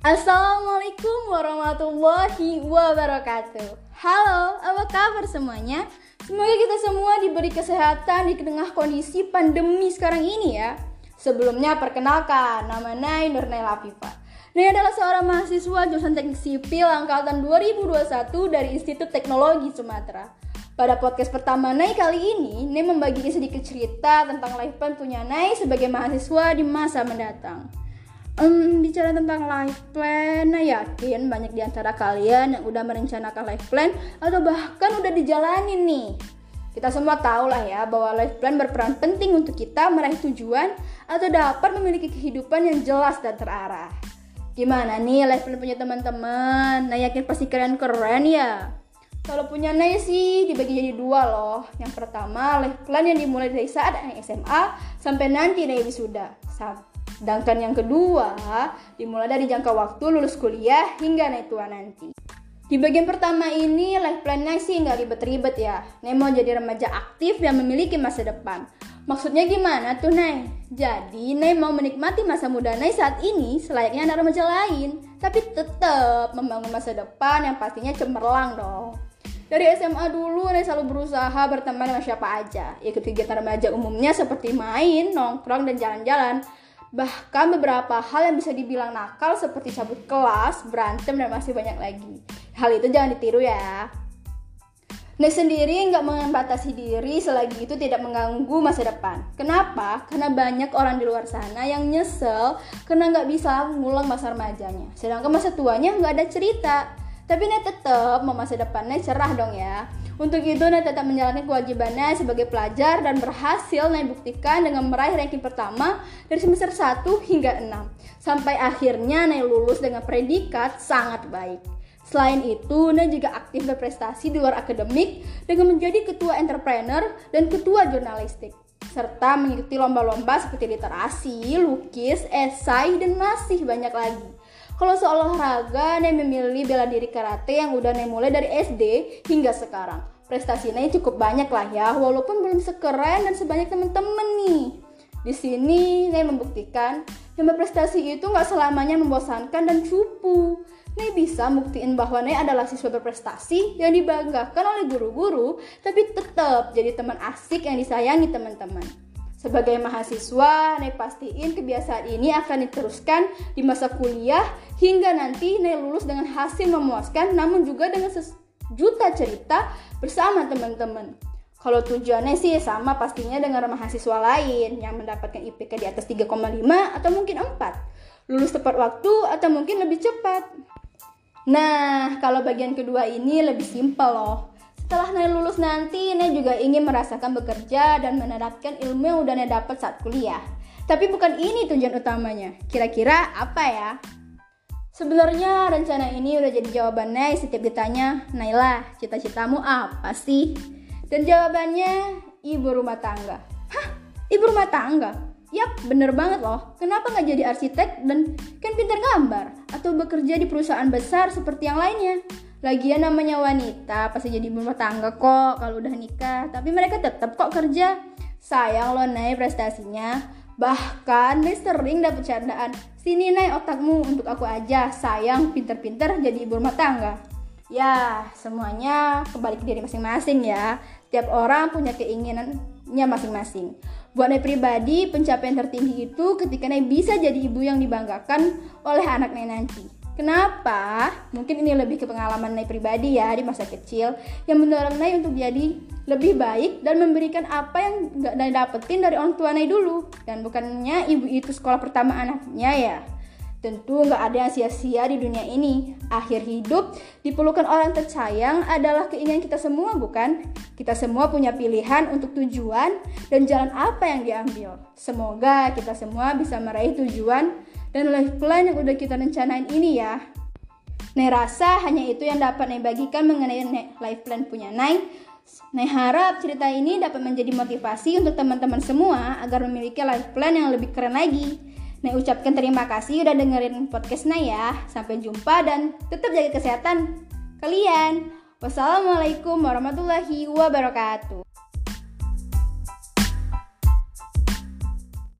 Assalamualaikum warahmatullahi wabarakatuh. Halo, apa kabar semuanya? Semoga kita semua diberi kesehatan di tengah kondisi pandemi sekarang ini ya. Sebelumnya perkenalkan, nama Nai Nurnay Lafifa. Nai adalah seorang mahasiswa jurusan Teknik Sipil angkatan 2021 dari Institut Teknologi Sumatera. Pada podcast pertama Nai kali ini, Nai membagi sedikit cerita tentang life plan punya Nai sebagai mahasiswa di masa mendatang. Um, bicara tentang life plan, nah yakin banyak di antara kalian yang udah merencanakan life plan atau bahkan udah dijalanin nih. Kita semua tahu lah ya bahwa life plan berperan penting untuk kita meraih tujuan atau dapat memiliki kehidupan yang jelas dan terarah. Gimana nih life plan punya teman-teman? Nah yakin pasti keren keren ya. Kalau punya Nay sih dibagi jadi dua loh. Yang pertama life plan yang dimulai dari saat SMA sampai nanti Nay wisuda. Sedangkan yang kedua, dimulai dari jangka waktu lulus kuliah hingga naik tua nanti. Di bagian pertama ini, life plan-nya sih nggak ribet-ribet ya. Mau jadi remaja aktif yang memiliki masa depan. Maksudnya gimana tuh, Nay? Jadi, Nay mau menikmati masa muda Nay saat ini selayaknya anak remaja lain. Tapi tetap membangun masa depan yang pastinya cemerlang dong. Dari SMA dulu, Nay selalu berusaha berteman dengan siapa aja. Ikut kegiatan remaja umumnya seperti main, nongkrong, dan jalan-jalan. Bahkan beberapa hal yang bisa dibilang nakal seperti cabut kelas, berantem, dan masih banyak lagi. Hal itu jangan ditiru ya. Nek sendiri nggak membatasi diri selagi itu tidak mengganggu masa depan. Kenapa? Karena banyak orang di luar sana yang nyesel karena nggak bisa ngulang masa remajanya. Sedangkan masa tuanya nggak ada cerita. Tapi Nek tetap mau masa depannya cerah dong ya. Untuk itu, Nay tetap menjalankan kewajibannya sebagai pelajar dan berhasil Nay buktikan dengan meraih ranking pertama dari semester 1 hingga 6. Sampai akhirnya Nay lulus dengan predikat sangat baik. Selain itu, Nay juga aktif berprestasi di luar akademik dengan menjadi ketua entrepreneur dan ketua jurnalistik serta mengikuti lomba-lomba seperti literasi, lukis, esai, dan masih banyak lagi. Kalau soal olahraga, Nek memilih bela diri karate yang udah Nek mulai dari SD hingga sekarang. Prestasinya cukup banyak lah ya, walaupun belum sekeren dan sebanyak temen-temen nih. Di sini Nek membuktikan yang berprestasi itu nggak selamanya membosankan dan cupu. Nek bisa buktiin bahwa Nek adalah siswa berprestasi yang dibanggakan oleh guru-guru, tapi tetap jadi teman asik yang disayangi teman-teman. Sebagai mahasiswa, Nay pastiin kebiasaan ini akan diteruskan di masa kuliah hingga nanti Nay lulus dengan hasil memuaskan namun juga dengan sejuta cerita bersama teman-teman. Kalau tujuannya sih sama pastinya dengan mahasiswa lain yang mendapatkan IPK di atas 3,5 atau mungkin 4. Lulus tepat waktu atau mungkin lebih cepat. Nah, kalau bagian kedua ini lebih simpel loh. Setelah Naya lulus nanti, Naya juga ingin merasakan bekerja dan menerapkan ilmu yang udah Naya dapat saat kuliah. Tapi bukan ini tujuan utamanya. Kira-kira apa ya? Sebenarnya rencana ini udah jadi jawabannya setiap ditanya, Naila, cita-citamu apa sih? Dan jawabannya, ibu rumah tangga. Hah? Ibu rumah tangga? Yap, bener banget loh. Kenapa nggak jadi arsitek dan kan pintar gambar? Atau bekerja di perusahaan besar seperti yang lainnya? Lagian namanya wanita pasti jadi rumah tangga kok kalau udah nikah. Tapi mereka tetap kok kerja. Sayang lo naik prestasinya. Bahkan nih sering dapet candaan. Sini naik otakmu untuk aku aja. Sayang pinter-pinter jadi ibu rumah tangga. Ya, semuanya kembali ke diri masing-masing ya. Tiap orang punya keinginannya masing-masing. Buat Nay pribadi, pencapaian tertinggi itu ketika Nay bisa jadi ibu yang dibanggakan oleh anak Nay nanti. Kenapa? Mungkin ini lebih ke pengalaman Nay pribadi ya di masa kecil yang mendorong Nay untuk jadi lebih baik dan memberikan apa yang gak Nay dapetin dari orang tua Nay dulu dan bukannya ibu itu sekolah pertama anaknya ya. Tentu nggak ada yang sia-sia di dunia ini. Akhir hidup diperlukan orang tersayang adalah keinginan kita semua, bukan? Kita semua punya pilihan untuk tujuan dan jalan apa yang diambil. Semoga kita semua bisa meraih tujuan dan life plan yang udah kita rencanain ini ya. Nih rasa hanya itu yang dapat Nih bagikan mengenai life plan punya Nih. Nih harap cerita ini dapat menjadi motivasi untuk teman-teman semua agar memiliki life plan yang lebih keren lagi. Nih ucapkan terima kasih udah dengerin podcast Nih ya. Sampai jumpa dan tetap jaga kesehatan kalian. Wassalamualaikum warahmatullahi wabarakatuh.